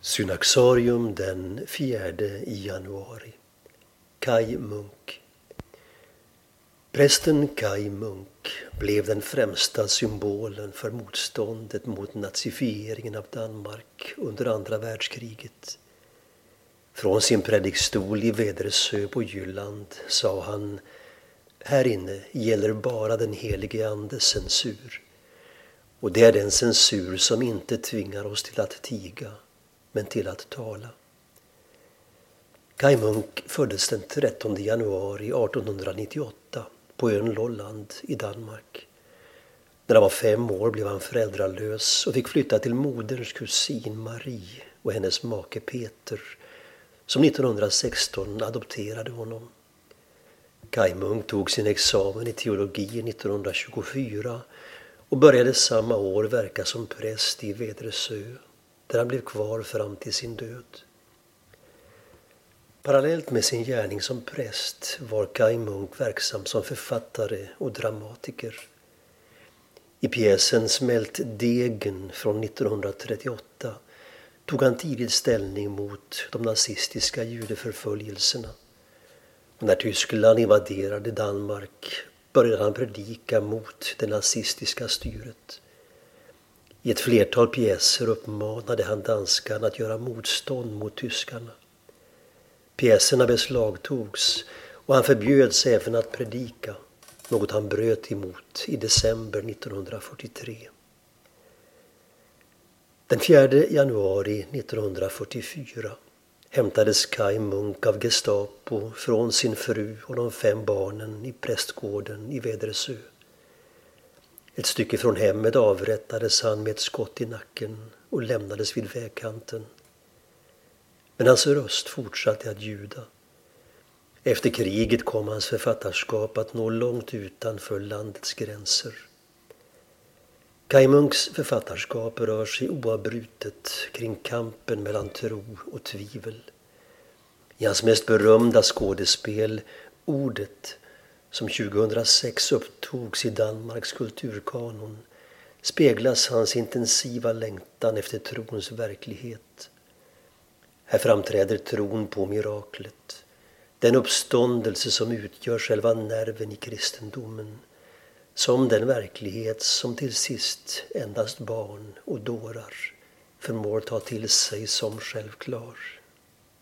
Synaxarium den 4 januari. Kai Munk. Prästen Kai Munk blev den främsta symbolen för motståndet mot nazifieringen av Danmark under andra världskriget. Från sin predikstol i Vedersö på Jylland sa han Här inne gäller bara den helige Andes censur. Och det är den censur som inte tvingar oss till att tiga men till att tala. Kai Munk föddes den 13 januari 1898 på ön Lolland i Danmark. När han var fem år blev han föräldralös och fick flytta till moderns kusin Marie och hennes make Peter som 1916 adopterade honom. Kai Munk tog sin examen i teologi 1924 och började samma år verka som präst i Vedresö där han blev kvar fram till sin död. Parallellt med sin gärning som präst var Kai Munk verksam som författare och dramatiker. I pjäsen Smält degen från 1938 tog han tidigt ställning mot de nazistiska judeförföljelserna. Och när Tyskland invaderade Danmark började han predika mot det nazistiska styret. I ett flertal pjäser uppmanade han danskarna att göra motstånd mot tyskarna. Pjäserna beslagtogs och han förbjöds även att predika, något han bröt emot i december 1943. Den 4 januari 1944 hämtades Kai Munk av Gestapo från sin fru och de fem barnen i prästgården i Vädersö. Ett stycke från hemmet avrättades han med ett skott i nacken och lämnades vid vägkanten. Men hans röst fortsatte att ljuda. Efter kriget kom hans författarskap att nå långt utanför landets gränser. Kaj Munks författarskap rör sig oavbrutet kring kampen mellan tro och tvivel. I hans mest berömda skådespel Ordet som 2006 upptogs i Danmarks kulturkanon speglas hans intensiva längtan efter trons verklighet. Här framträder tron på miraklet, den uppståndelse som utgör själva nerven i kristendomen, som den verklighet som till sist endast barn och dårar förmår ta till sig som självklar.